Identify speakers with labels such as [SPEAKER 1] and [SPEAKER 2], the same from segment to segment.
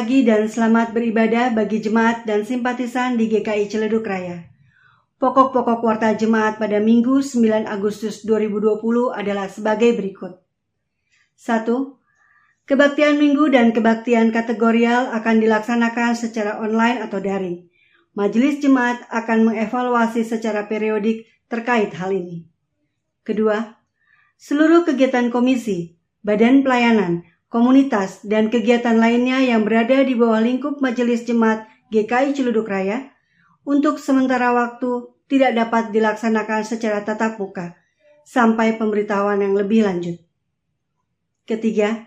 [SPEAKER 1] Pagi dan selamat beribadah bagi jemaat dan simpatisan di GKI Ciledug Raya. Pokok-pokok warta jemaat pada Minggu 9 Agustus 2020 adalah sebagai berikut. 1. Kebaktian minggu dan kebaktian kategorial akan dilaksanakan secara online atau daring. Majelis jemaat akan mengevaluasi secara periodik terkait hal ini. Kedua, seluruh kegiatan komisi, badan pelayanan, komunitas, dan kegiatan lainnya yang berada di bawah lingkup Majelis Jemaat GKI Ciluduk Raya untuk sementara waktu tidak dapat dilaksanakan secara tatap muka sampai pemberitahuan yang lebih lanjut. Ketiga,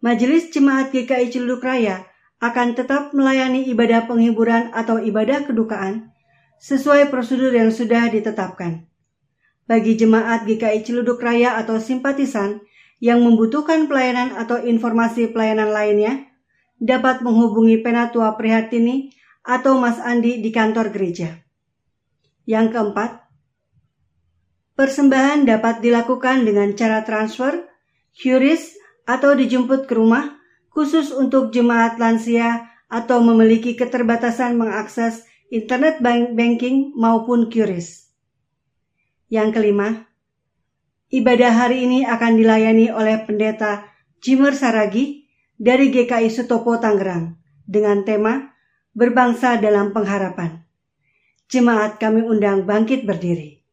[SPEAKER 1] Majelis Jemaat GKI Ciluduk Raya akan tetap melayani ibadah penghiburan atau ibadah kedukaan sesuai prosedur yang sudah ditetapkan. Bagi jemaat GKI Ciluduk Raya atau simpatisan yang membutuhkan pelayanan atau informasi pelayanan lainnya dapat menghubungi Penatua Prihatini atau Mas Andi di kantor gereja. Yang keempat, persembahan dapat dilakukan dengan cara transfer, QRIS, atau dijemput ke rumah khusus untuk jemaat lansia atau memiliki keterbatasan mengakses internet banking maupun QRIS. Yang kelima, Ibadah hari ini akan dilayani oleh pendeta Jimer Saragi dari GKI Sutopo Tangerang dengan tema Berbangsa dalam Pengharapan. Jemaat kami undang bangkit berdiri.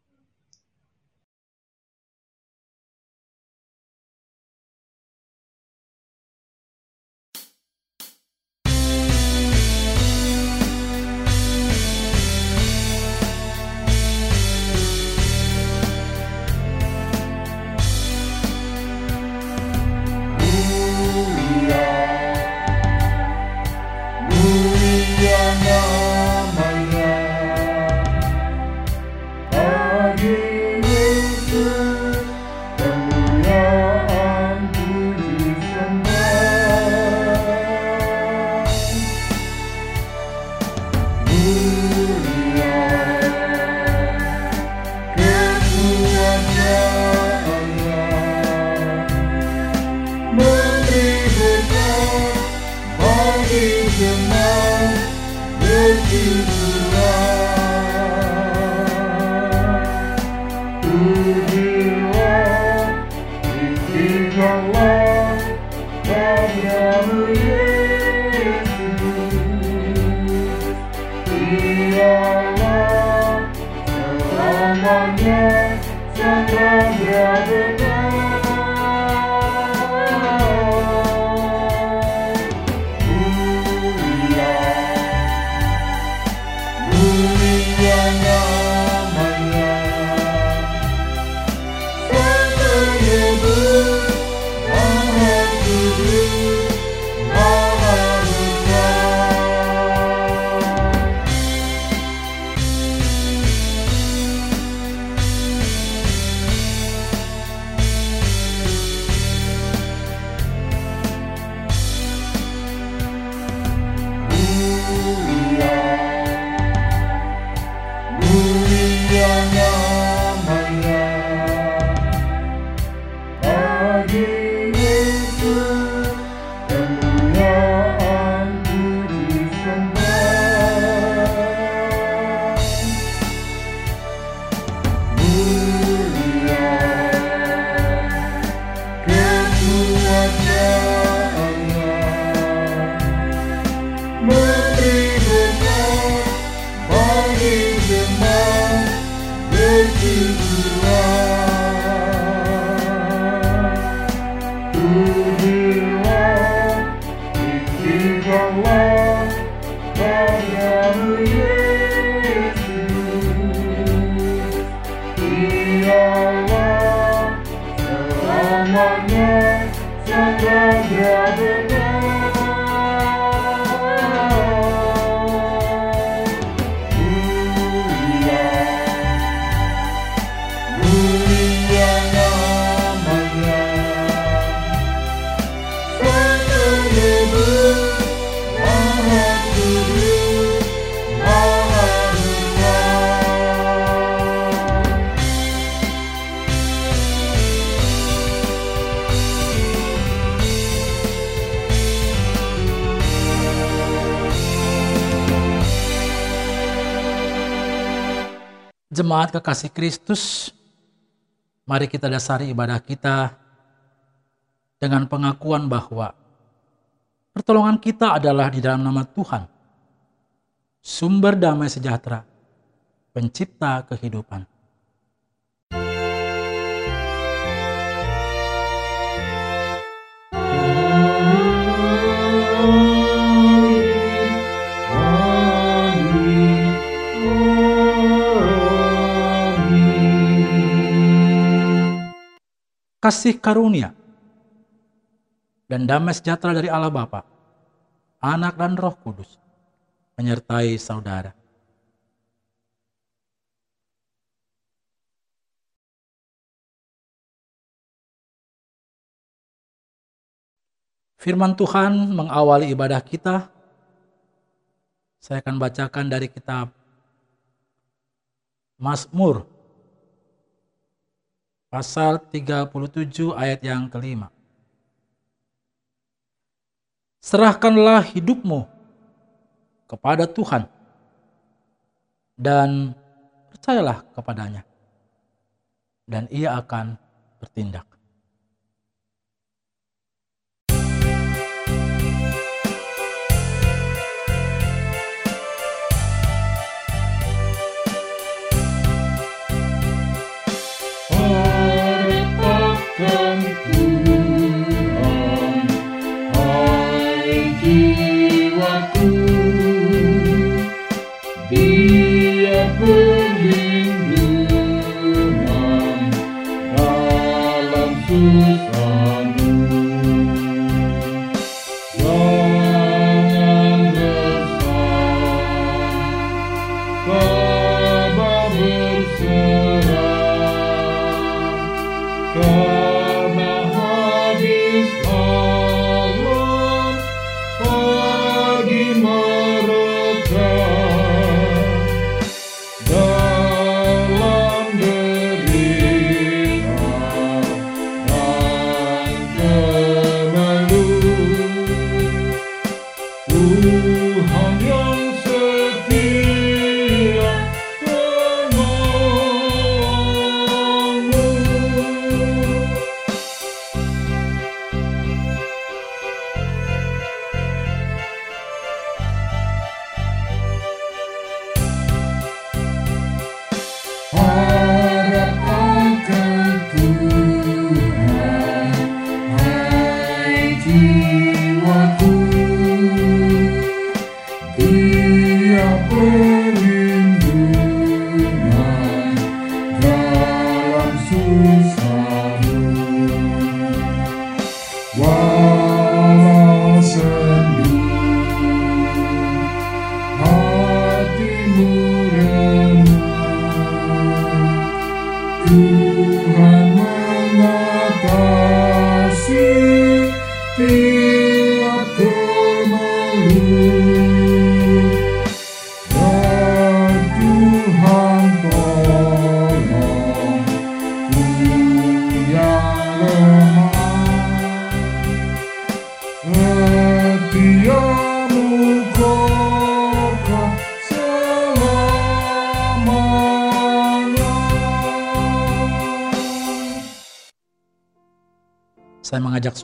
[SPEAKER 1] Jemaat kekasih Kristus, mari kita dasari ibadah kita dengan pengakuan bahwa pertolongan kita adalah di dalam nama Tuhan, sumber damai sejahtera, pencipta kehidupan. Kasih karunia dan damai sejahtera dari Allah Bapa, Anak dan Roh Kudus menyertai saudara. Firman Tuhan mengawali ibadah kita. Saya akan bacakan dari kitab Mazmur pasal 37 ayat yang kelima. Serahkanlah hidupmu kepada Tuhan dan percayalah kepadanya dan ia akan bertindak.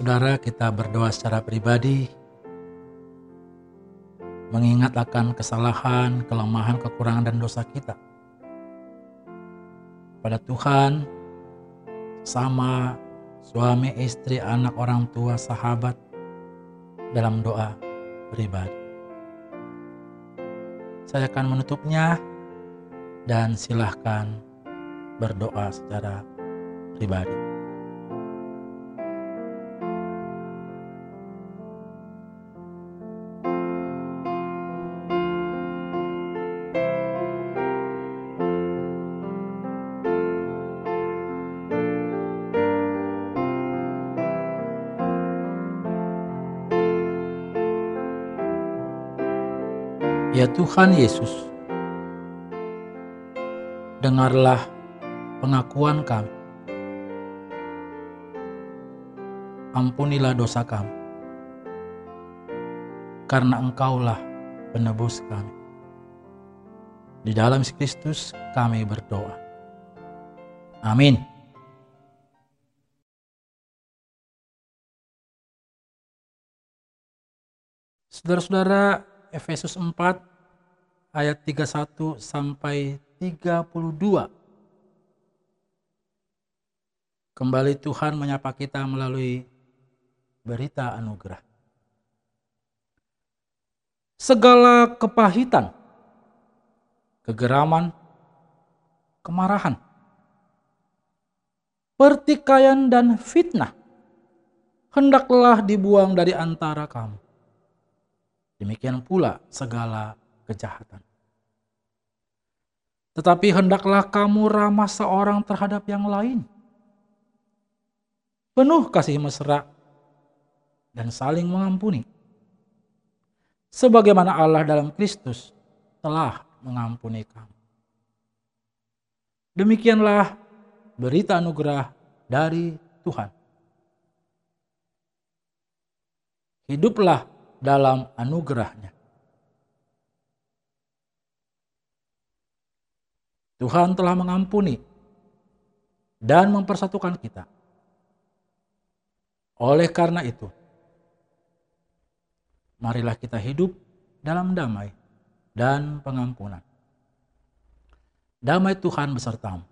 [SPEAKER 1] Saudara kita berdoa secara pribadi, mengingat akan kesalahan, kelemahan, kekurangan, dan dosa kita. Pada Tuhan, sama suami, istri, anak, orang tua, sahabat, dalam doa pribadi. Saya akan menutupnya dan silahkan berdoa secara pribadi. Tuhan Yesus, dengarlah pengakuan kami. Ampunilah dosa kami, karena Engkaulah penebus kami. Di dalam Kristus kami berdoa. Amin. Saudara-saudara, Efesus 4 ayat 31 sampai 32. Kembali Tuhan menyapa kita melalui berita anugerah. Segala kepahitan, kegeraman, kemarahan, pertikaian dan fitnah hendaklah dibuang dari antara kamu. Demikian pula segala kejahatan. Tetapi hendaklah kamu ramah seorang terhadap yang lain. Penuh kasih mesra dan saling mengampuni. Sebagaimana Allah dalam Kristus telah mengampuni kamu. Demikianlah berita anugerah dari Tuhan. Hiduplah dalam anugerahnya. Tuhan telah mengampuni dan mempersatukan kita. Oleh karena itu, marilah kita hidup dalam damai dan pengampunan. Damai Tuhan besertamu.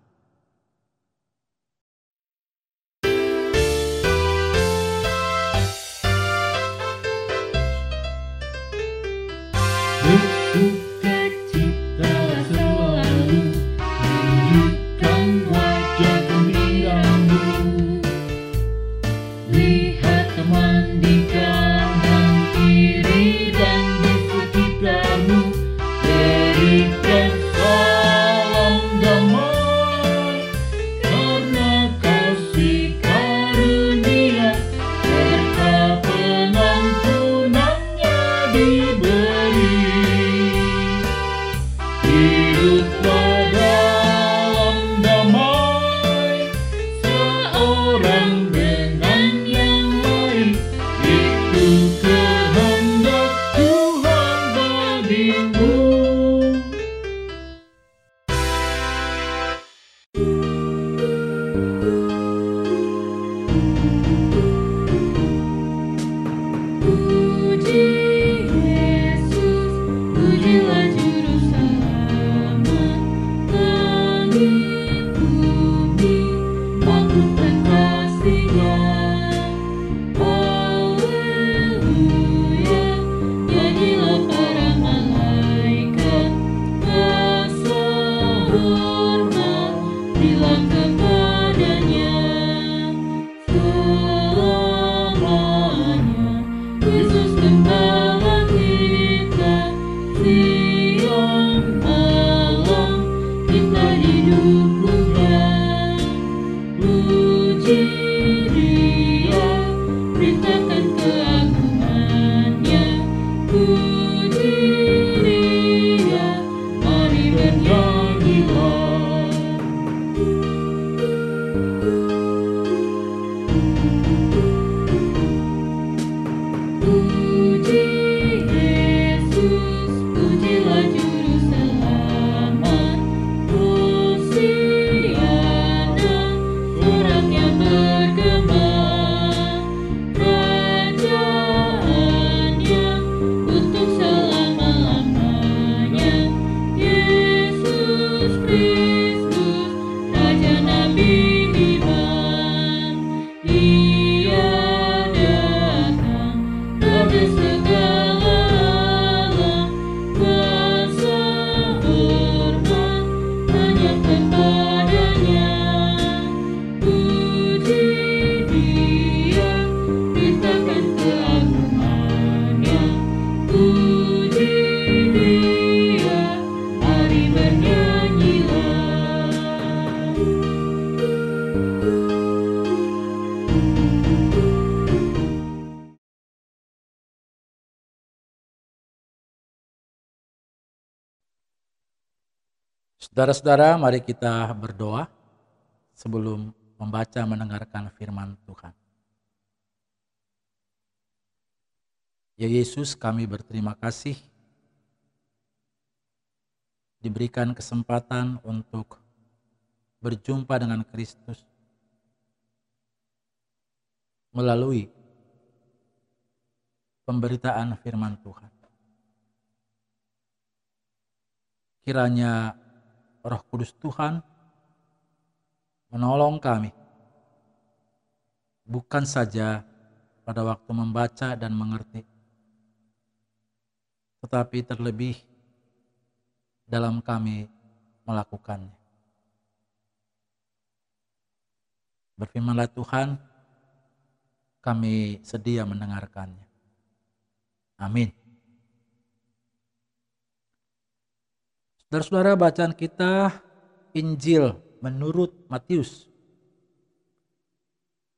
[SPEAKER 1] Saudara-saudara, mari kita berdoa sebelum membaca mendengarkan firman Tuhan. Ya Yesus, kami berterima kasih
[SPEAKER 2] diberikan kesempatan untuk berjumpa dengan Kristus melalui pemberitaan firman Tuhan. Kiranya Roh Kudus Tuhan menolong kami, bukan saja pada waktu membaca dan mengerti, tetapi terlebih dalam kami melakukannya. Berfirmanlah Tuhan, kami sedia mendengarkannya. Amin. Saudara-saudara bacaan kita Injil menurut Matius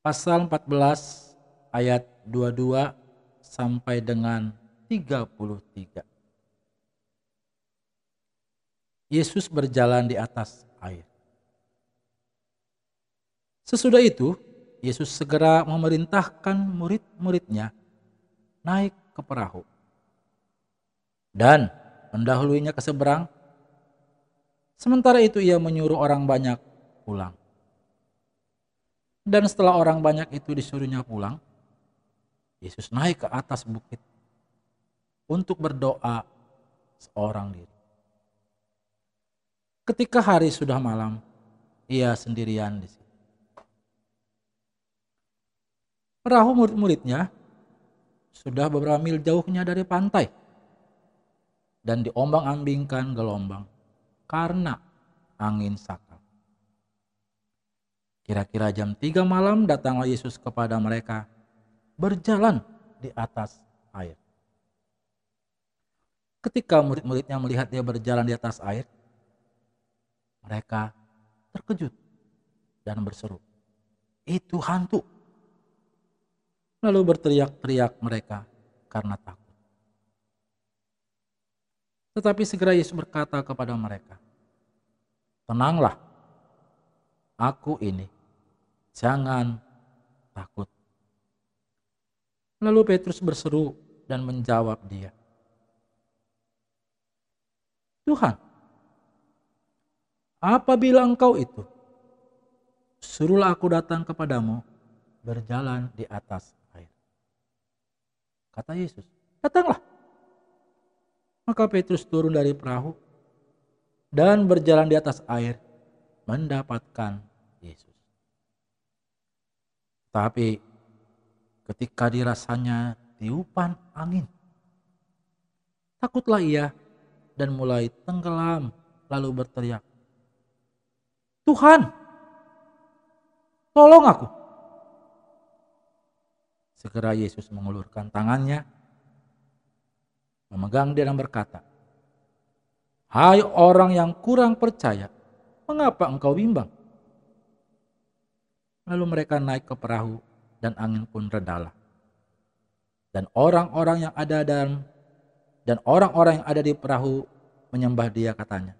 [SPEAKER 2] pasal 14 ayat 22 sampai dengan 33. Yesus berjalan di atas air. Sesudah itu, Yesus segera memerintahkan murid-muridnya naik ke perahu dan mendahuluinya ke seberang. Sementara itu ia menyuruh orang banyak pulang. Dan setelah orang banyak itu disuruhnya pulang, Yesus naik ke atas bukit untuk berdoa seorang diri. Ketika hari sudah malam, ia sendirian di situ. Perahu murid-muridnya sudah beberapa mil jauhnya dari pantai dan diombang-ambingkan gelombang karena angin sakal. Kira-kira jam 3 malam datanglah Yesus kepada mereka berjalan di atas air. Ketika murid-muridnya melihat dia berjalan di atas air, mereka terkejut dan berseru, "Itu hantu!" Lalu berteriak-teriak mereka karena takut. Tetapi segera Yesus berkata kepada mereka, "Tenanglah, aku ini, jangan takut." Lalu Petrus berseru dan menjawab dia. Tuhan, apabila engkau itu, suruhlah aku datang kepadamu berjalan di atas air. Kata Yesus, datanglah. Maka Petrus turun dari perahu dan berjalan di atas air mendapatkan Yesus. Tapi ketika dirasanya tiupan angin. Takutlah ia dan mulai tenggelam lalu berteriak, Tuhan, tolong aku. Segera Yesus mengulurkan tangannya, memegang dia dan berkata, Hai orang yang kurang percaya, mengapa engkau bimbang? Lalu mereka naik ke perahu dan angin pun redalah. Dan orang-orang yang ada dalam dan orang-orang yang ada di perahu menyembah dia katanya.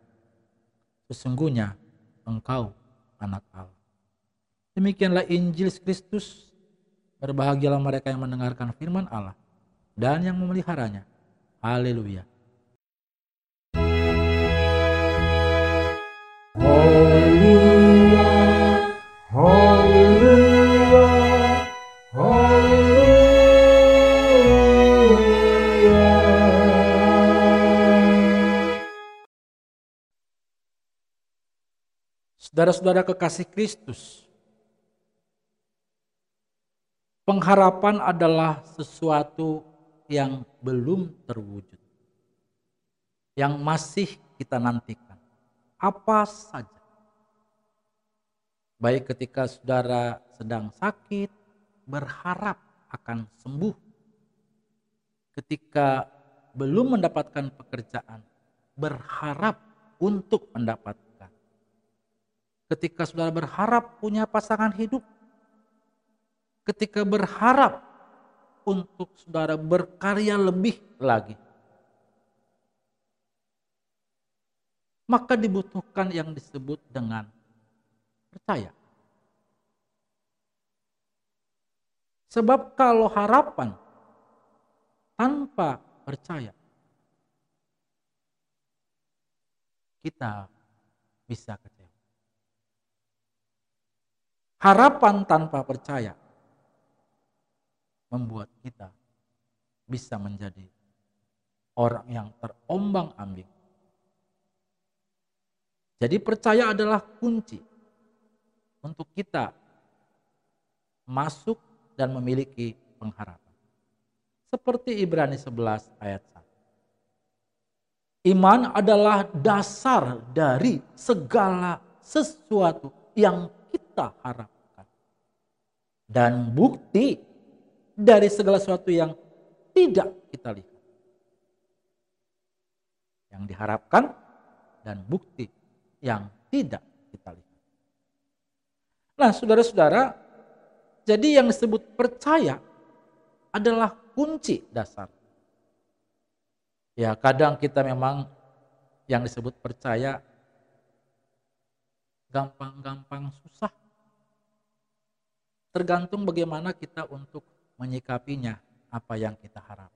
[SPEAKER 2] Sesungguhnya engkau anak Allah. Demikianlah Injil Kristus. Berbahagialah mereka yang mendengarkan firman Allah dan yang memeliharanya. Haleluya. Saudara-saudara kekasih Kristus, pengharapan adalah sesuatu yang belum terwujud, yang masih kita nantikan. Apa saja, baik ketika saudara sedang sakit, berharap akan sembuh, ketika belum mendapatkan pekerjaan, berharap untuk mendapatkan. Ketika saudara berharap punya pasangan hidup, ketika berharap untuk saudara berkarya lebih lagi, maka dibutuhkan yang disebut dengan percaya. Sebab kalau harapan tanpa percaya, kita bisa kecewa. Harapan tanpa percaya membuat kita bisa menjadi orang yang terombang-ambing. Jadi percaya adalah kunci untuk kita masuk dan memiliki pengharapan. Seperti Ibrani 11 ayat 1. Iman adalah dasar dari segala sesuatu yang kita harapkan. Dan bukti dari segala sesuatu yang tidak kita lihat. Yang diharapkan dan bukti yang tidak kita lihat. Nah, saudara-saudara, jadi yang disebut percaya adalah kunci dasar. Ya, kadang kita memang yang disebut percaya gampang-gampang susah. Tergantung bagaimana kita untuk menyikapinya apa yang kita harap.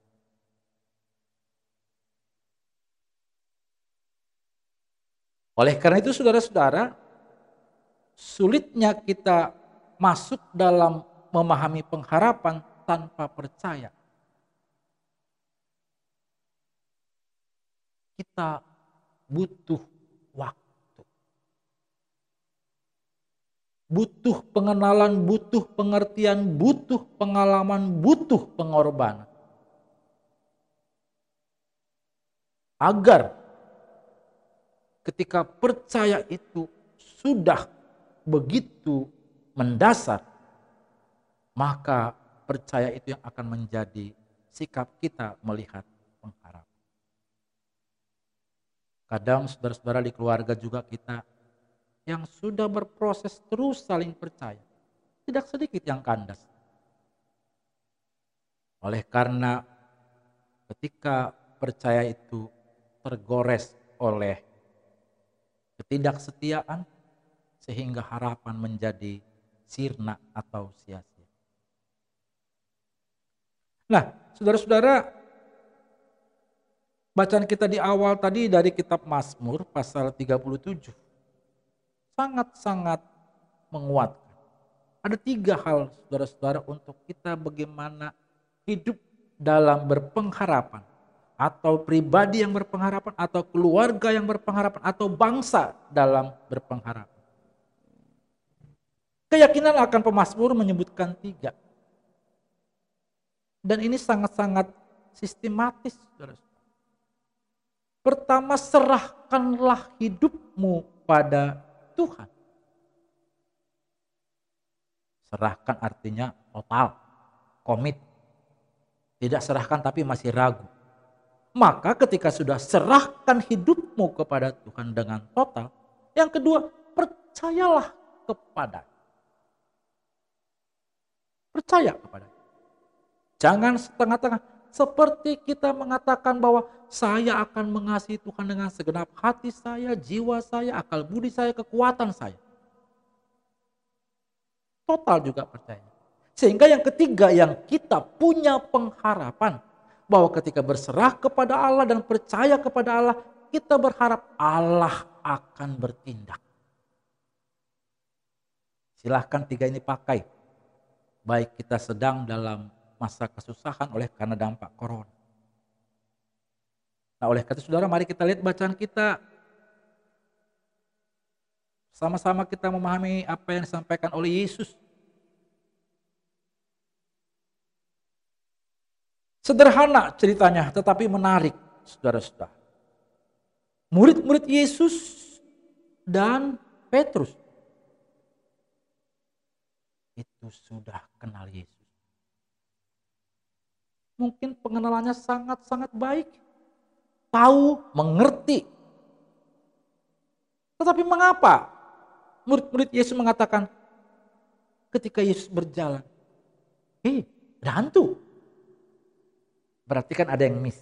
[SPEAKER 2] Oleh karena itu saudara-saudara, sulitnya kita masuk dalam memahami pengharapan tanpa percaya. Kita butuh waktu. Butuh pengenalan, butuh pengertian, butuh pengalaman, butuh pengorbanan. Agar ketika percaya itu sudah begitu mendasar, maka percaya itu yang akan menjadi sikap kita melihat pengharapan. Kadang saudara-saudara di keluarga juga kita yang sudah berproses terus saling percaya. Tidak sedikit yang kandas. Oleh karena ketika percaya itu tergores oleh ketidaksetiaan sehingga harapan menjadi sirna atau sia-sia. Nah, saudara-saudara, bacaan kita di awal tadi dari kitab Mazmur pasal 37 sangat-sangat menguatkan. Ada tiga hal saudara-saudara untuk kita bagaimana hidup dalam berpengharapan atau pribadi yang berpengharapan atau keluarga yang berpengharapan atau bangsa dalam berpengharapan. Keyakinan akan pemazmur menyebutkan tiga. Dan ini sangat-sangat sistematis. Pertama, serahkanlah hidupmu pada Tuhan. Serahkan artinya total, komit. Tidak serahkan tapi masih ragu. Maka ketika sudah serahkan hidupmu kepada Tuhan dengan total, yang kedua, percayalah kepada. Percaya kepada. Jangan setengah-tengah. Seperti kita mengatakan bahwa saya akan mengasihi Tuhan dengan segenap hati saya, jiwa saya, akal budi saya, kekuatan saya. Total juga percaya. Sehingga yang ketiga yang kita punya pengharapan bahwa ketika berserah kepada Allah dan percaya kepada Allah, kita berharap Allah akan bertindak. Silahkan tiga ini pakai. Baik kita sedang dalam masa kesusahan oleh karena dampak corona. Nah oleh kata saudara mari kita lihat bacaan kita. Sama-sama kita memahami apa yang disampaikan oleh Yesus Sederhana ceritanya, tetapi menarik, saudara-saudara. Murid-murid Yesus dan Petrus itu sudah kenal Yesus. Mungkin pengenalannya sangat-sangat baik. Tahu, mengerti. Tetapi mengapa murid-murid Yesus mengatakan ketika Yesus berjalan, hei, ada hantu. Berarti kan ada yang miss.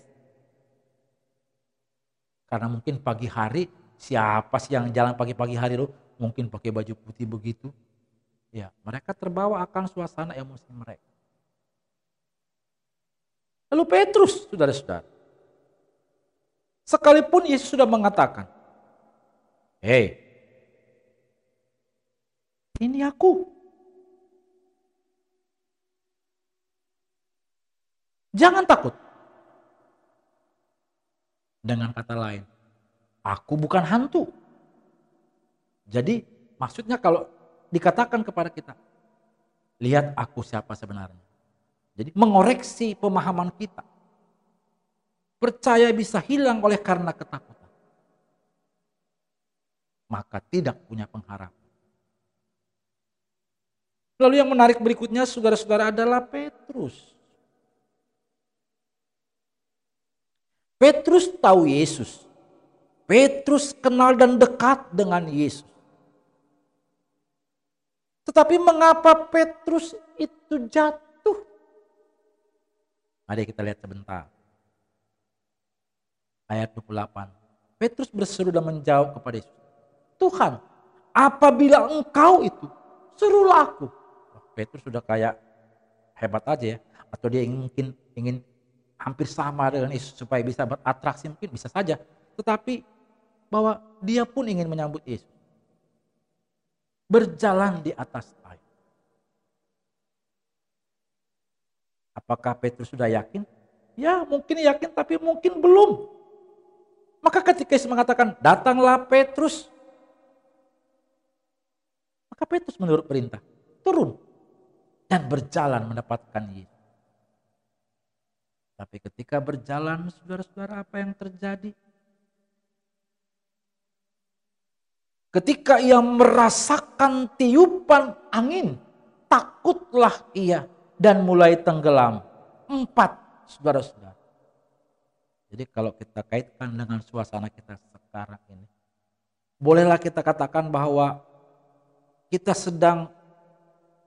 [SPEAKER 2] Karena mungkin pagi hari siapa sih yang jalan pagi-pagi hari lu mungkin pakai baju putih begitu. Ya, mereka terbawa akan suasana emosi mereka. Lalu Petrus, saudara-saudara. Sekalipun Yesus sudah mengatakan, Hei, ini aku. Jangan takut. Dengan kata lain, aku bukan hantu. Jadi maksudnya kalau dikatakan kepada kita, lihat aku siapa sebenarnya. Jadi mengoreksi pemahaman kita. Percaya bisa hilang oleh karena ketakutan. Maka tidak punya pengharapan. Lalu yang menarik berikutnya saudara-saudara adalah Petrus. Petrus tahu Yesus. Petrus kenal dan dekat dengan Yesus. Tetapi mengapa Petrus itu jatuh? Mari kita lihat sebentar. Ayat 28. Petrus berseru dan menjawab kepada Yesus. Tuhan, apabila engkau itu, suruhlah aku Petrus sudah kayak hebat aja ya atau dia ingin, mungkin ingin hampir sama dengan Yesus supaya bisa beratraksi mungkin bisa saja tetapi bahwa dia pun ingin menyambut Yesus berjalan di atas air apakah Petrus sudah yakin ya mungkin yakin tapi mungkin belum maka ketika Yesus mengatakan datanglah Petrus maka Petrus menurut perintah turun dan berjalan mendapatkan Yesus. Tapi ketika berjalan, saudara-saudara, apa yang terjadi? Ketika ia merasakan tiupan angin, takutlah ia dan mulai tenggelam. Empat, saudara-saudara. Jadi kalau kita kaitkan dengan suasana kita sekarang ini, bolehlah kita katakan bahwa kita sedang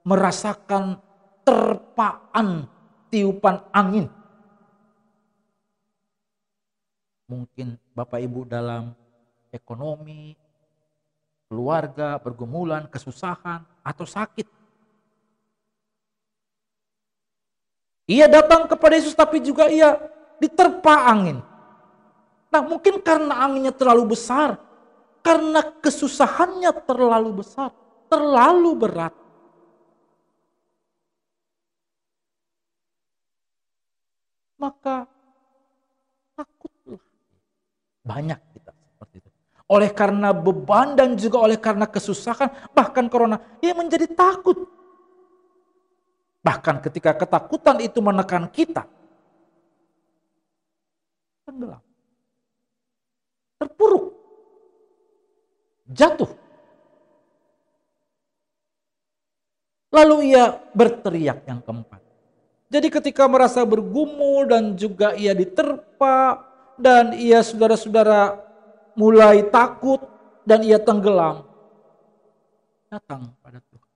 [SPEAKER 2] merasakan terpaan tiupan angin. Mungkin Bapak Ibu dalam ekonomi, keluarga, pergumulan, kesusahan, atau sakit. Ia datang kepada Yesus tapi juga ia diterpa angin. Nah mungkin karena anginnya terlalu besar, karena kesusahannya terlalu besar, terlalu berat. maka takutlah. Banyak kita seperti itu. Oleh karena beban dan juga oleh karena kesusahan, bahkan corona, ia menjadi takut. Bahkan ketika ketakutan itu menekan kita, tenggelam. Terpuruk. Jatuh. Lalu ia berteriak yang keempat. Jadi ketika merasa bergumul dan juga ia diterpa dan ia saudara-saudara mulai takut dan ia tenggelam. Datang pada Tuhan.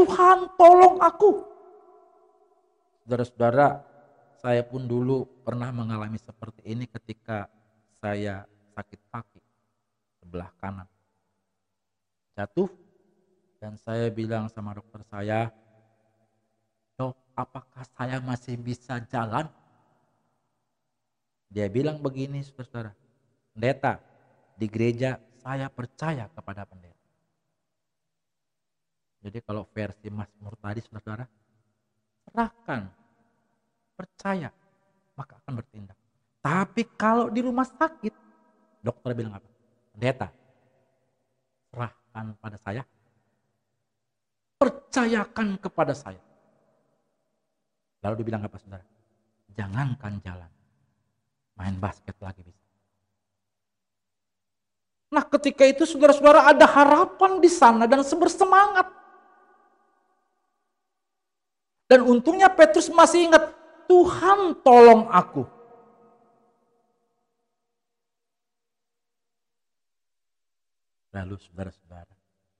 [SPEAKER 2] Tuhan tolong aku. Saudara-saudara, saya pun dulu pernah mengalami seperti ini ketika saya sakit kaki sebelah kanan. Jatuh dan saya bilang sama dokter saya, apakah saya masih bisa jalan? Dia bilang begini saudara, pendeta di gereja saya percaya kepada pendeta. Jadi kalau versi Mas Mur tadi saudara, serahkan, percaya, maka akan bertindak. Tapi kalau di rumah sakit, dokter bilang apa? Pendeta, serahkan pada saya, percayakan kepada saya. Lalu dibilang apa saudara? Jangankan jalan. Main basket lagi bisa. Nah ketika itu saudara-saudara ada harapan di sana dan bersemangat. Dan untungnya Petrus masih ingat, Tuhan tolong aku. Lalu saudara-saudara,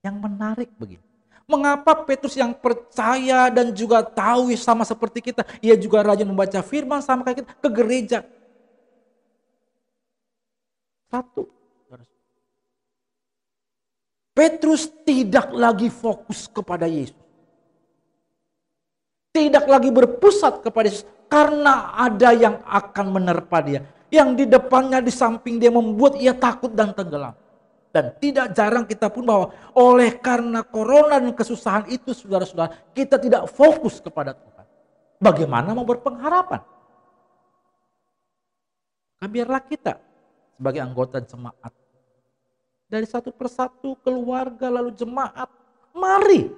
[SPEAKER 2] yang menarik begini. Mengapa Petrus yang percaya dan juga tahu sama seperti kita, ia juga rajin membaca firman sama kayak kita ke gereja. Satu. Petrus tidak lagi fokus kepada Yesus. Tidak lagi berpusat kepada Yesus karena ada yang akan menerpa dia. Yang di depannya, di samping dia membuat ia takut dan tenggelam. Dan tidak jarang kita pun bahwa oleh karena corona dan kesusahan itu saudara-saudara kita tidak fokus kepada Tuhan. Bagaimana mau berpengharapan? Nah, biarlah kita sebagai anggota jemaat dari satu persatu keluarga lalu jemaat mari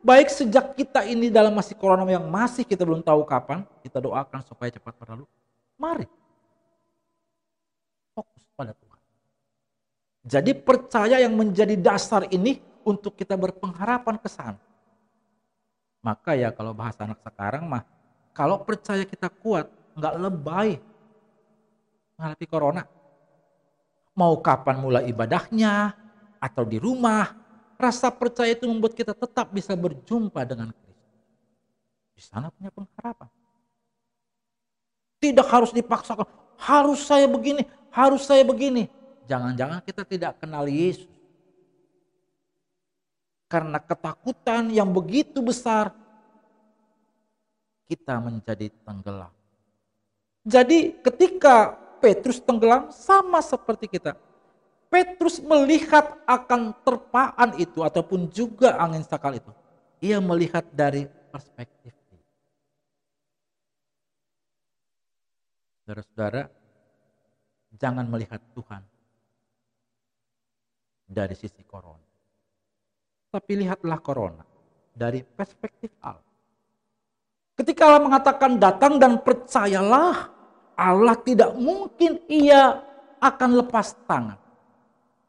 [SPEAKER 2] baik sejak kita ini dalam masih corona yang masih kita belum tahu kapan kita doakan supaya cepat berlalu mari fokus pada Tuhan jadi percaya yang menjadi dasar ini untuk kita berpengharapan ke sana. Maka ya kalau bahasa anak sekarang mah, kalau percaya kita kuat, nggak lebay menghadapi corona. Mau kapan mulai ibadahnya, atau di rumah, rasa percaya itu membuat kita tetap bisa berjumpa dengan Kristus. Di sana punya pengharapan. Tidak harus dipaksakan, harus saya begini, harus saya begini. Jangan-jangan kita tidak kenal Yesus. Karena ketakutan yang begitu besar, kita menjadi tenggelam. Jadi ketika Petrus tenggelam sama seperti kita. Petrus melihat akan terpaan itu ataupun juga angin sakal itu. Ia melihat dari perspektif Saudara-saudara, jangan melihat Tuhan dari sisi corona. Tapi lihatlah corona dari perspektif Allah. Ketika Allah mengatakan datang dan percayalah, Allah tidak mungkin ia akan lepas tangan.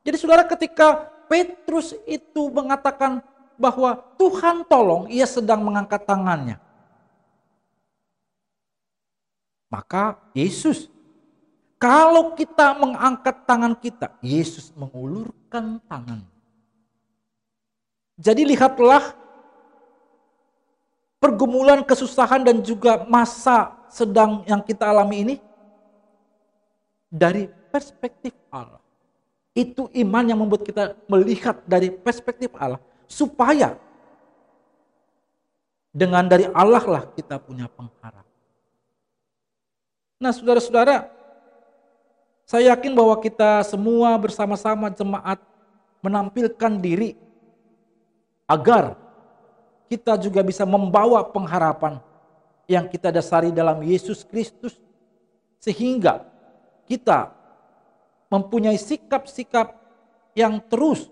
[SPEAKER 2] Jadi saudara ketika Petrus itu mengatakan bahwa Tuhan tolong, ia sedang mengangkat tangannya. Maka Yesus kalau kita mengangkat tangan kita, Yesus mengulurkan tangan. Jadi lihatlah pergumulan kesusahan dan juga masa sedang yang kita alami ini dari perspektif Allah. Itu iman yang membuat kita melihat dari perspektif Allah supaya dengan dari Allah lah kita punya pengharap. Nah, saudara-saudara, saya yakin bahwa kita semua bersama-sama jemaat menampilkan diri agar kita juga bisa membawa pengharapan yang kita dasari dalam Yesus Kristus sehingga kita mempunyai sikap-sikap yang terus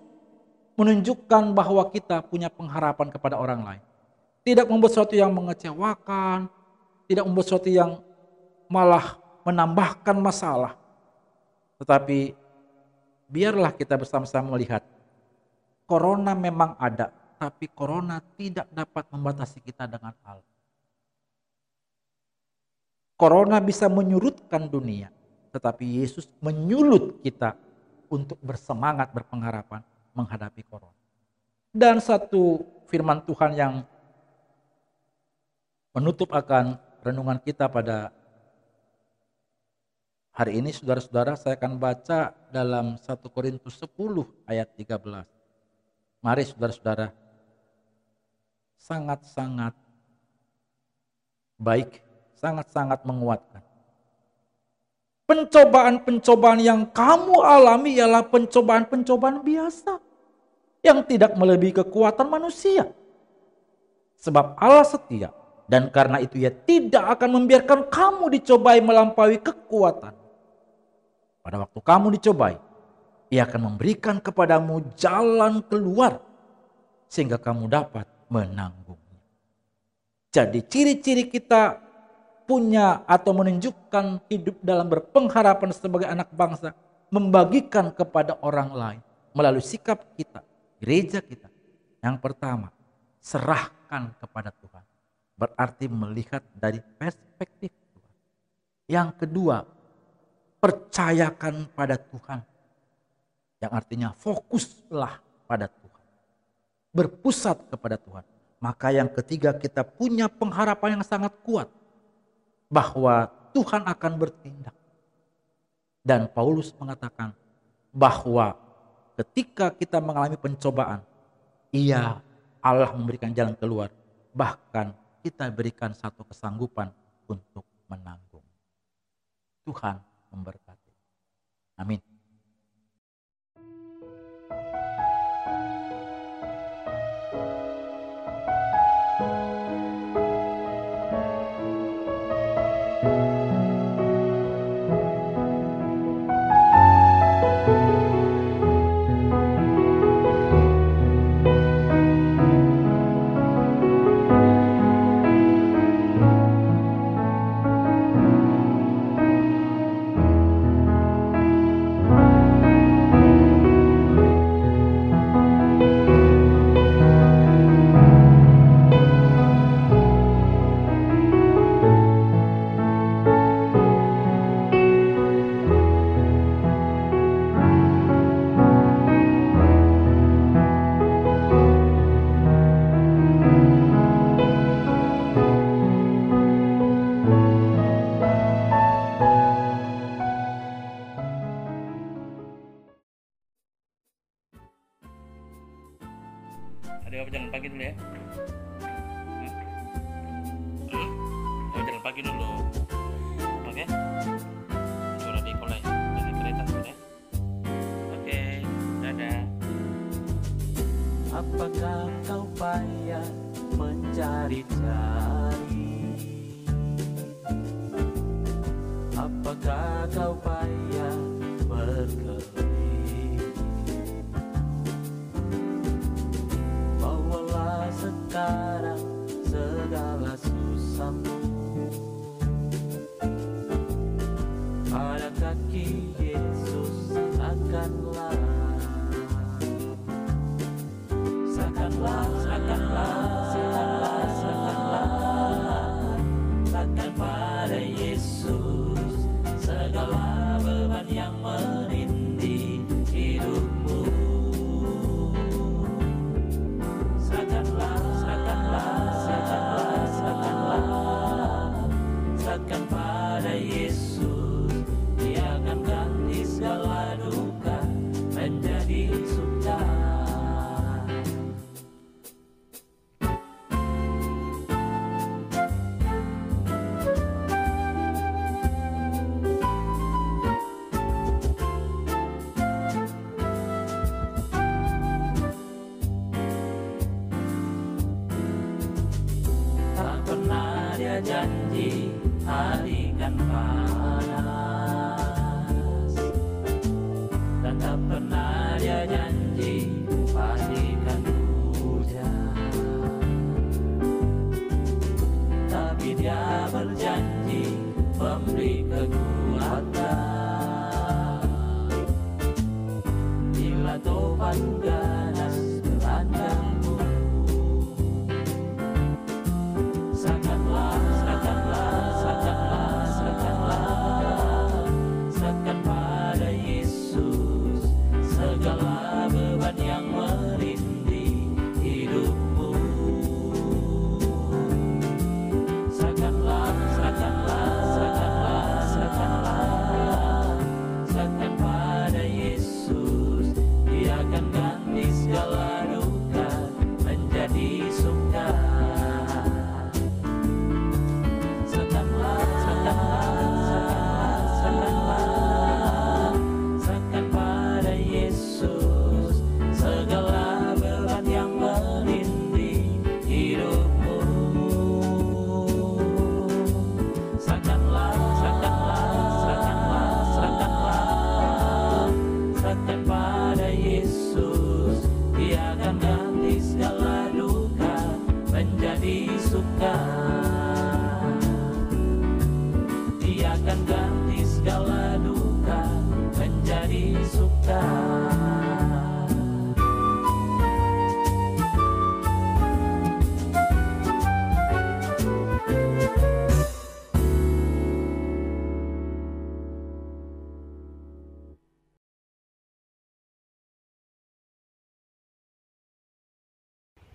[SPEAKER 2] menunjukkan bahwa kita punya pengharapan kepada orang lain. Tidak membuat sesuatu yang mengecewakan, tidak membuat sesuatu yang malah menambahkan masalah, tetapi biarlah kita bersama-sama melihat corona memang ada, tapi corona tidak dapat membatasi kita dengan Allah. Corona bisa menyurutkan dunia, tetapi Yesus menyulut kita untuk bersemangat berpengharapan menghadapi corona. Dan satu firman Tuhan yang menutup akan renungan kita pada Hari ini saudara-saudara saya akan baca dalam 1 Korintus 10 ayat 13. Mari saudara-saudara sangat-sangat baik, sangat-sangat menguatkan. Pencobaan-pencobaan yang kamu alami ialah pencobaan-pencobaan biasa yang tidak melebihi kekuatan manusia. Sebab Allah setia dan karena itu ia tidak akan membiarkan kamu dicobai melampaui kekuatan pada waktu kamu dicobai, ia akan memberikan kepadamu jalan keluar sehingga kamu dapat menanggungnya. Jadi ciri-ciri kita punya atau menunjukkan hidup dalam berpengharapan sebagai anak bangsa, membagikan kepada orang lain melalui sikap kita, gereja kita. Yang pertama, serahkan kepada Tuhan. Berarti melihat dari perspektif Tuhan. Yang kedua, percayakan pada Tuhan. Yang artinya fokuslah pada Tuhan. Berpusat kepada Tuhan. Maka yang ketiga kita punya pengharapan yang sangat kuat. Bahwa Tuhan akan bertindak. Dan Paulus mengatakan bahwa ketika kita mengalami pencobaan, ia Allah memberikan jalan keluar. Bahkan kita berikan satu kesanggupan untuk menanggung. Tuhan memberkati. Amin.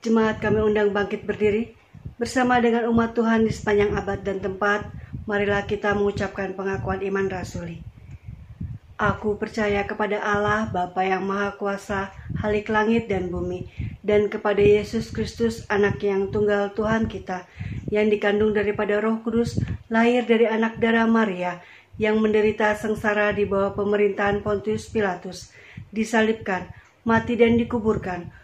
[SPEAKER 3] Jemaat kami undang bangkit berdiri bersama dengan umat Tuhan di sepanjang abad dan tempat. Marilah kita mengucapkan pengakuan iman rasuli. Aku percaya kepada Allah Bapa yang Maha Kuasa, Halik langit dan bumi, dan kepada Yesus Kristus, Anak yang tunggal Tuhan kita, yang dikandung daripada Roh Kudus, lahir dari anak darah Maria, yang menderita sengsara di bawah pemerintahan Pontius Pilatus, disalibkan, mati dan dikuburkan,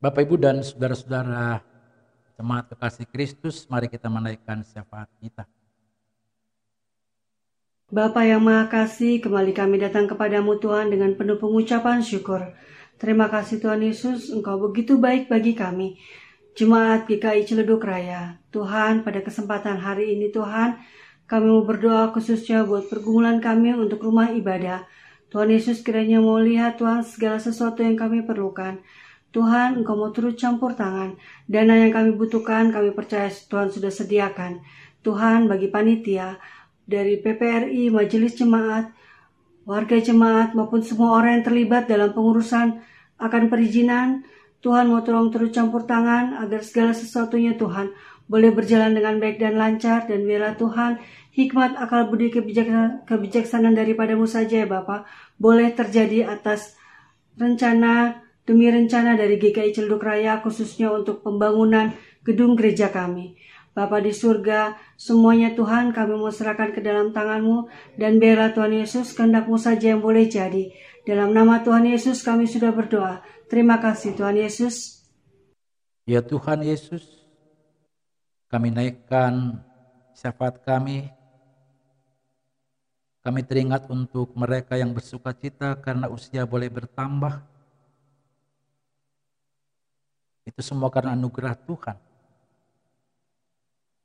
[SPEAKER 2] Bapak Ibu dan saudara-saudara jemaat kekasih Kristus, mari kita menaikkan syafaat kita.
[SPEAKER 3] Bapa yang Maha Kasih, kembali kami datang kepadamu Tuhan dengan penuh pengucapan syukur. Terima kasih Tuhan Yesus, Engkau begitu baik bagi kami. Jemaat GKI Ciledug Raya, Tuhan pada kesempatan hari ini Tuhan, kami mau berdoa khususnya buat pergumulan kami untuk rumah ibadah. Tuhan Yesus kiranya mau lihat Tuhan segala sesuatu yang kami perlukan. Tuhan, Engkau mau turut campur tangan. Dana yang kami butuhkan, kami percaya Tuhan sudah sediakan. Tuhan, bagi panitia, dari PPRI, Majelis Jemaat, warga jemaat, maupun semua orang yang terlibat dalam pengurusan
[SPEAKER 1] akan perizinan. Tuhan mau tolong terus campur tangan agar segala sesuatunya Tuhan boleh berjalan dengan baik dan lancar dan biarlah Tuhan hikmat akal budi kebijaksanaan, kebijaksanaan daripadamu saja ya Bapak boleh terjadi atas rencana demi rencana dari GKI Celduk Raya khususnya untuk pembangunan gedung gereja kami. Bapa di surga, semuanya Tuhan kami mau serahkan ke dalam tanganmu dan biarlah Tuhan Yesus kehendakmu saja yang boleh jadi. Dalam nama Tuhan Yesus kami sudah berdoa. Terima kasih Tuhan Yesus.
[SPEAKER 2] Ya Tuhan Yesus, kami naikkan syafaat kami. Kami teringat untuk mereka yang bersuka cita karena usia boleh bertambah. Itu semua karena anugerah Tuhan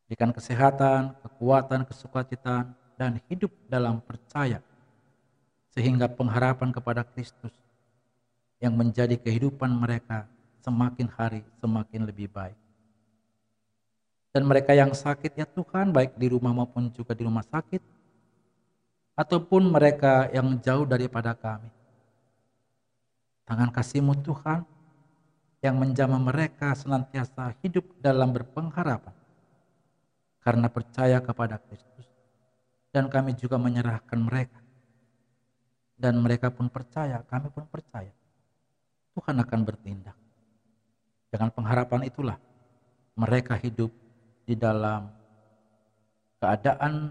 [SPEAKER 2] berikan kesehatan, kekuatan, kesukacitaan, dan hidup dalam percaya, sehingga pengharapan kepada Kristus yang menjadi kehidupan mereka semakin hari semakin lebih baik. Dan mereka yang sakit ya Tuhan, baik di rumah maupun juga di rumah sakit, ataupun mereka yang jauh daripada kami. Tangan kasih-Mu Tuhan yang menjamah mereka senantiasa hidup dalam berpengharapan karena percaya kepada Kristus. Dan kami juga menyerahkan mereka. Dan mereka pun percaya, kami pun percaya. Tuhan akan bertindak. Dengan pengharapan itulah mereka hidup di dalam keadaan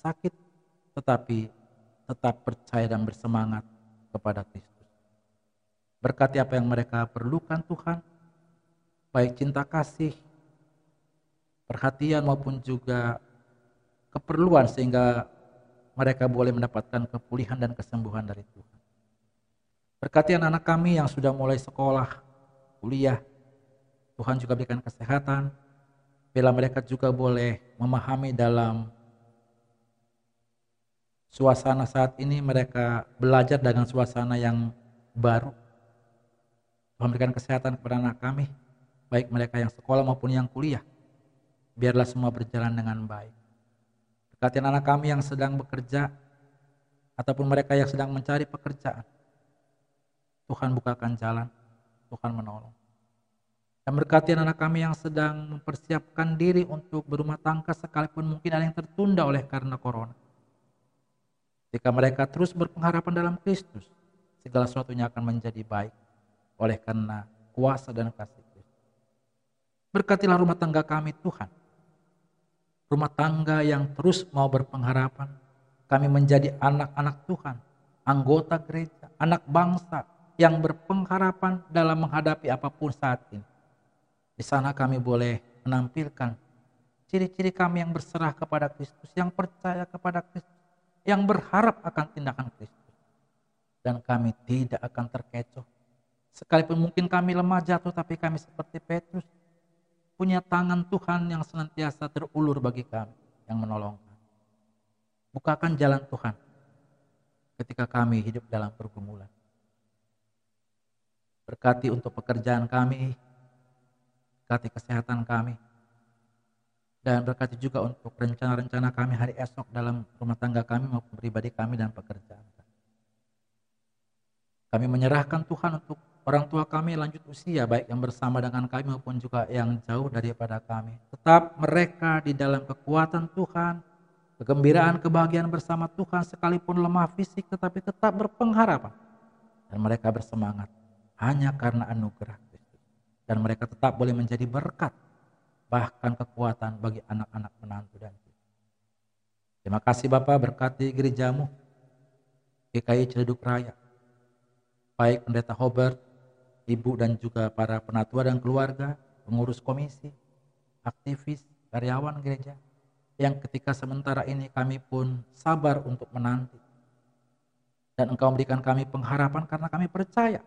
[SPEAKER 2] sakit tetapi tetap percaya dan bersemangat kepada Kristus. Berkati apa yang mereka perlukan Tuhan, baik cinta kasih, perhatian maupun juga keperluan sehingga mereka boleh mendapatkan kepulihan dan kesembuhan dari Tuhan. Berkati anak-anak kami yang sudah mulai sekolah, kuliah, Tuhan juga berikan kesehatan, bila mereka juga boleh memahami dalam suasana saat ini mereka belajar dengan suasana yang baru. Tuhan berikan kesehatan kepada anak kami, baik mereka yang sekolah maupun yang kuliah biarlah semua berjalan dengan baik. Berkati anak kami yang sedang bekerja, ataupun mereka yang sedang mencari pekerjaan. Tuhan bukakan jalan, Tuhan menolong. Dan berkati anak kami yang sedang mempersiapkan diri untuk berumah tangga sekalipun mungkin ada yang tertunda oleh karena corona. Jika mereka terus berpengharapan dalam Kristus, segala sesuatunya akan menjadi baik oleh karena kuasa dan kasih Kristus. Berkatilah rumah tangga kami Tuhan rumah tangga yang terus mau berpengharapan. Kami menjadi anak-anak Tuhan, anggota gereja, anak bangsa yang berpengharapan dalam menghadapi apa pun saat ini. Di sana kami boleh menampilkan ciri-ciri kami yang berserah kepada Kristus, yang percaya kepada Kristus, yang berharap akan tindakan Kristus. Dan kami tidak akan terkecoh. Sekalipun mungkin kami lemah jatuh, tapi kami seperti Petrus, punya tangan Tuhan yang senantiasa terulur bagi kami, yang menolong kami. Bukakan jalan Tuhan ketika kami hidup dalam pergumulan. Berkati untuk pekerjaan kami, berkati kesehatan kami, dan berkati juga untuk rencana-rencana kami hari esok dalam rumah tangga kami maupun pribadi kami dan pekerjaan kami. Kami menyerahkan Tuhan untuk orang tua kami lanjut usia baik yang bersama dengan kami maupun juga yang jauh daripada kami. Tetap mereka di dalam kekuatan Tuhan, kegembiraan, kebahagiaan bersama Tuhan sekalipun lemah fisik tetapi tetap berpengharapan. Dan mereka bersemangat hanya karena anugerah Kristus. Dan mereka tetap boleh menjadi berkat bahkan kekuatan bagi anak-anak menantu dan cucu. Terima kasih Bapak berkati gerejamu, GKI Ciledug Raya, baik Pendeta Hobart, ibu dan juga para penatua dan keluarga, pengurus komisi, aktivis, karyawan gereja, yang ketika sementara ini kami pun sabar untuk menanti. Dan engkau memberikan kami pengharapan karena kami percaya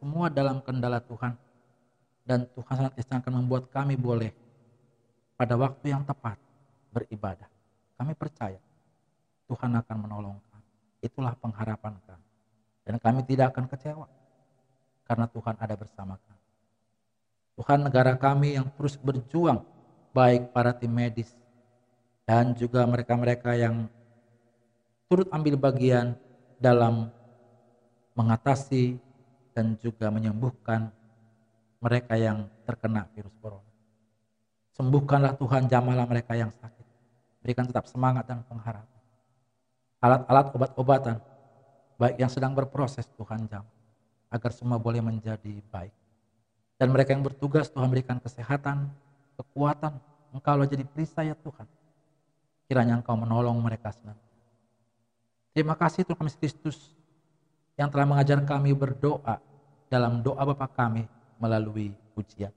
[SPEAKER 2] semua dalam kendala Tuhan. Dan Tuhan sangat akan membuat kami boleh pada waktu yang tepat beribadah. Kami percaya Tuhan akan menolong kami. Itulah pengharapan kami. Dan kami tidak akan kecewa karena Tuhan ada bersama kami. Tuhan negara kami yang terus berjuang, baik para tim medis dan juga mereka-mereka yang turut ambil bagian dalam mengatasi
[SPEAKER 1] dan juga menyembuhkan mereka yang terkena virus corona. Sembuhkanlah Tuhan jamalah mereka yang sakit. Berikan tetap semangat dan pengharapan. Alat-alat obat-obatan, baik yang sedang berproses Tuhan jam, agar semua boleh menjadi baik. Dan mereka yang bertugas Tuhan berikan kesehatan, kekuatan. Engkau jadi perisai ya Tuhan. Kiranya Engkau menolong mereka senantiasa. Terima kasih Tuhan kami Kristus yang telah mengajar kami berdoa dalam doa Bapa kami melalui pujian.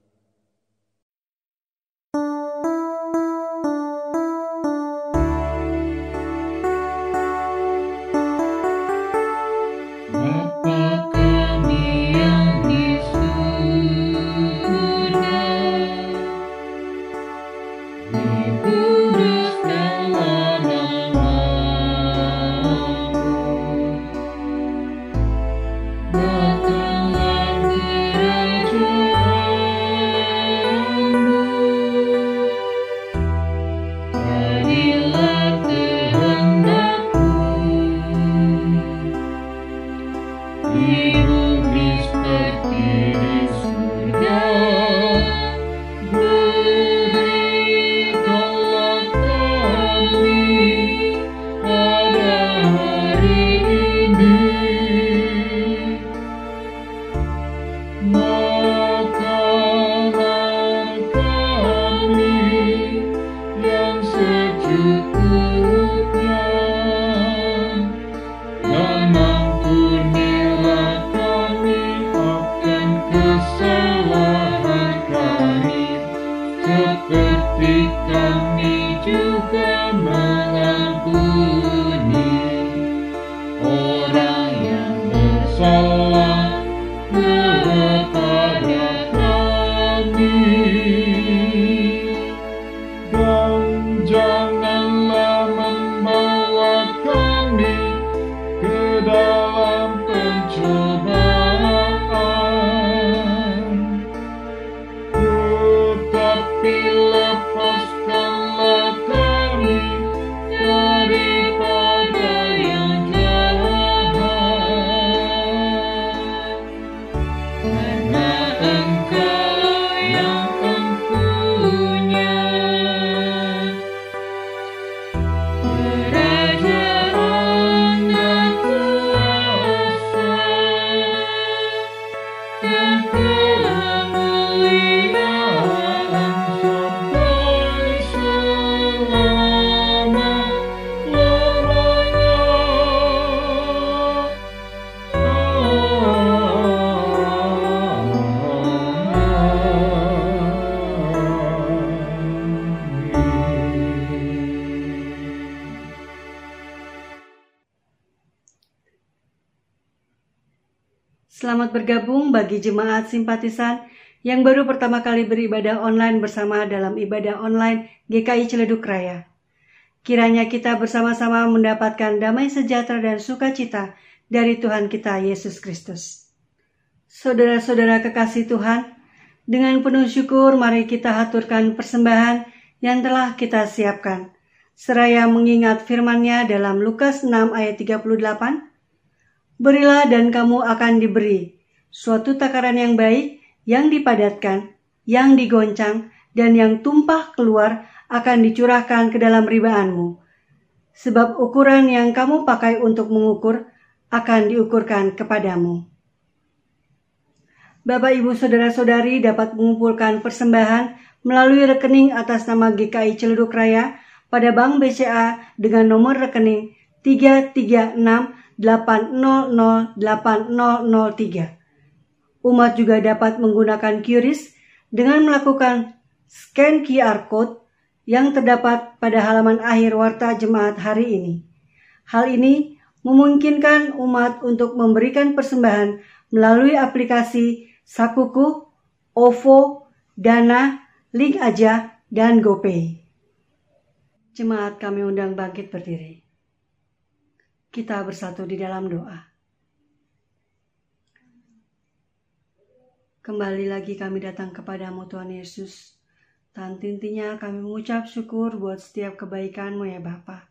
[SPEAKER 3] Jemaat simpatisan yang baru pertama kali beribadah online bersama dalam ibadah online GKI Ciledug Raya. Kiranya kita bersama-sama mendapatkan damai sejahtera dan sukacita dari Tuhan kita Yesus Kristus. Saudara-saudara kekasih Tuhan, dengan penuh syukur mari kita haturkan persembahan yang telah kita siapkan. Seraya mengingat firman-Nya dalam Lukas 6 ayat 38, Berilah dan kamu akan diberi suatu takaran yang baik, yang dipadatkan, yang digoncang, dan yang tumpah keluar akan dicurahkan ke dalam ribaanmu. Sebab ukuran yang kamu pakai untuk mengukur akan diukurkan kepadamu. Bapak, Ibu, Saudara-saudari dapat mengumpulkan persembahan melalui rekening atas nama GKI Ciledug Raya pada Bank BCA dengan nomor rekening 336 8008003. Umat juga dapat menggunakan QRIS dengan melakukan scan QR code yang terdapat pada halaman akhir warta jemaat hari ini. Hal ini memungkinkan umat untuk memberikan persembahan melalui aplikasi Sakuku, OVO, Dana, Link Aja, dan GoPay. Jemaat kami undang bangkit berdiri kita bersatu di dalam doa. Kembali lagi kami datang kepadamu Tuhan Yesus. Dan intinya kami mengucap syukur buat setiap kebaikanmu ya Bapa.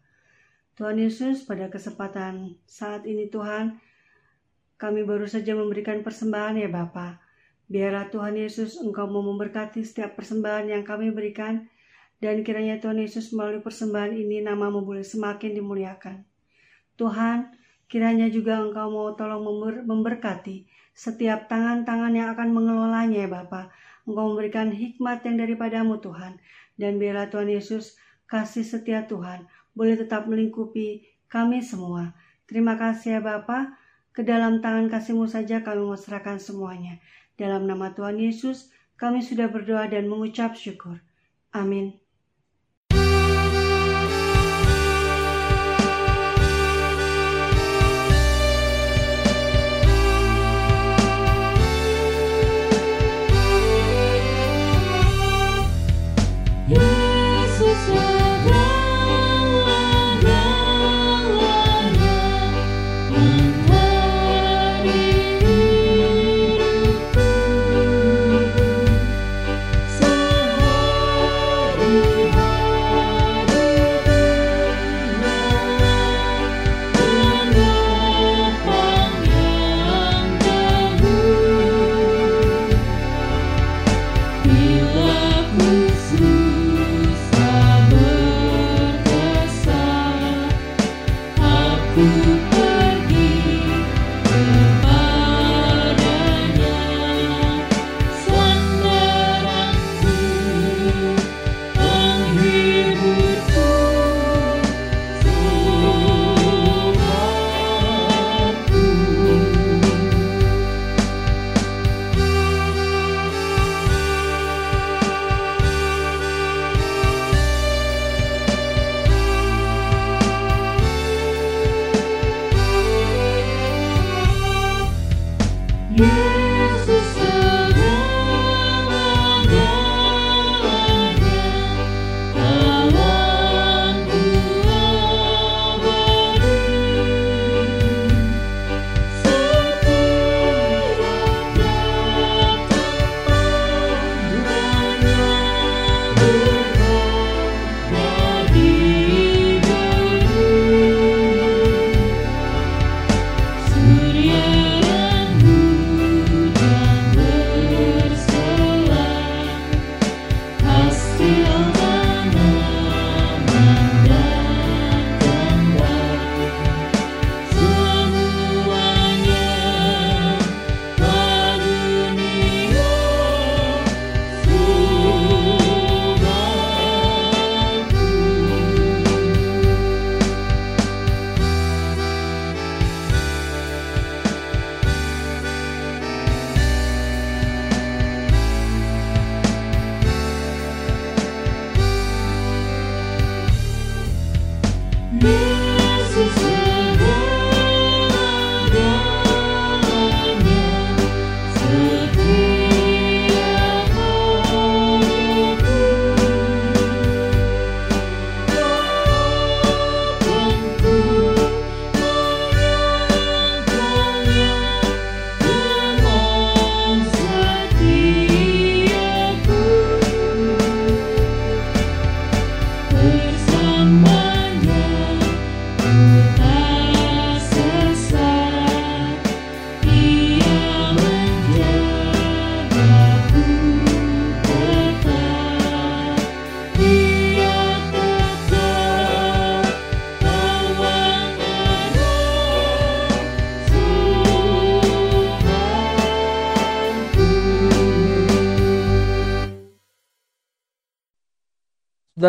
[SPEAKER 3] Tuhan Yesus pada kesempatan saat ini Tuhan,
[SPEAKER 1] kami baru saja memberikan persembahan ya Bapa. Biarlah Tuhan Yesus Engkau mau memberkati setiap persembahan yang kami berikan dan kiranya Tuhan Yesus melalui persembahan ini namamu boleh semakin dimuliakan. Tuhan, kiranya juga Engkau mau tolong member- memberkati setiap tangan-tangan yang akan mengelolanya ya Bapa. Engkau memberikan hikmat yang daripadamu Tuhan. Dan biarlah Tuhan Yesus kasih setia Tuhan boleh tetap melingkupi kami semua. Terima kasih ya Bapa. Ke dalam tangan kasih-Mu saja kami serahkan semuanya. Dalam nama Tuhan Yesus, kami sudah berdoa dan mengucap syukur. Amin.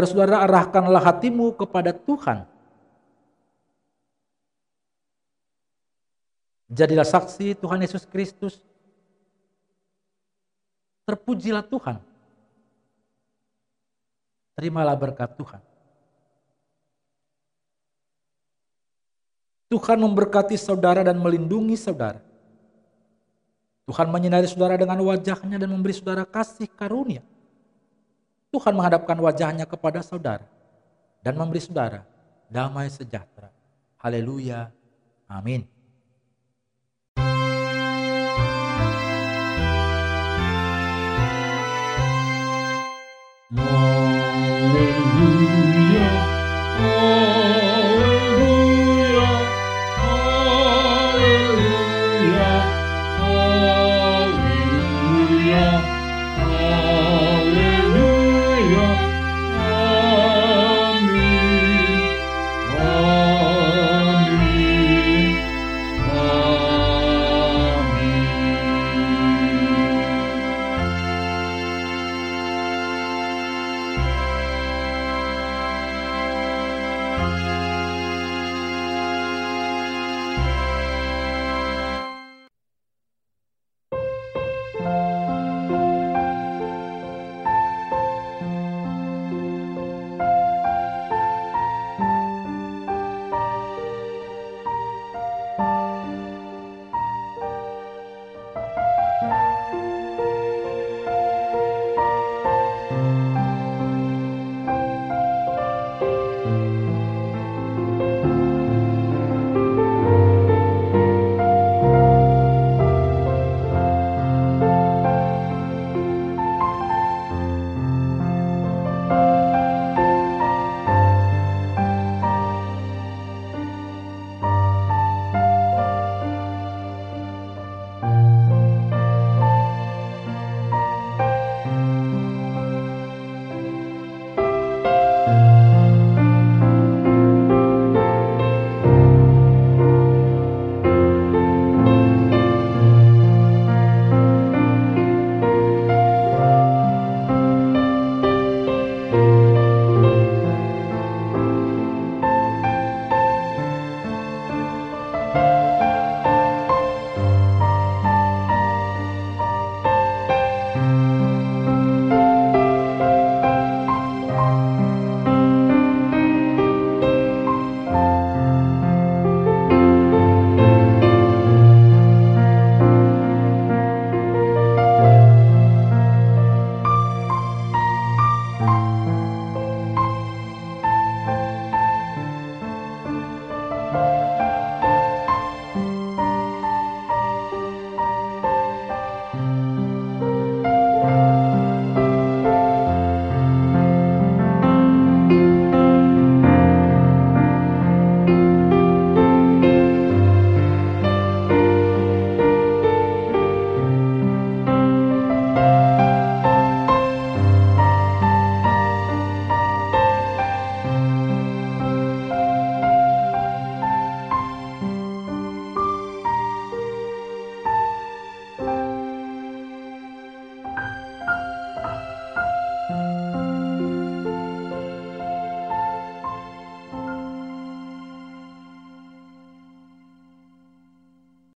[SPEAKER 2] Saudara-saudara, arahkanlah hatimu kepada Tuhan. Jadilah saksi Tuhan Yesus Kristus. Terpujilah Tuhan. Terimalah berkat Tuhan. Tuhan memberkati saudara dan melindungi saudara. Tuhan menyinari saudara dengan wajahnya dan memberi saudara kasih karunia. Tuhan menghadapkan wajahnya kepada saudara dan memberi saudara damai sejahtera. Haleluya. Amin.
[SPEAKER 4] Mohon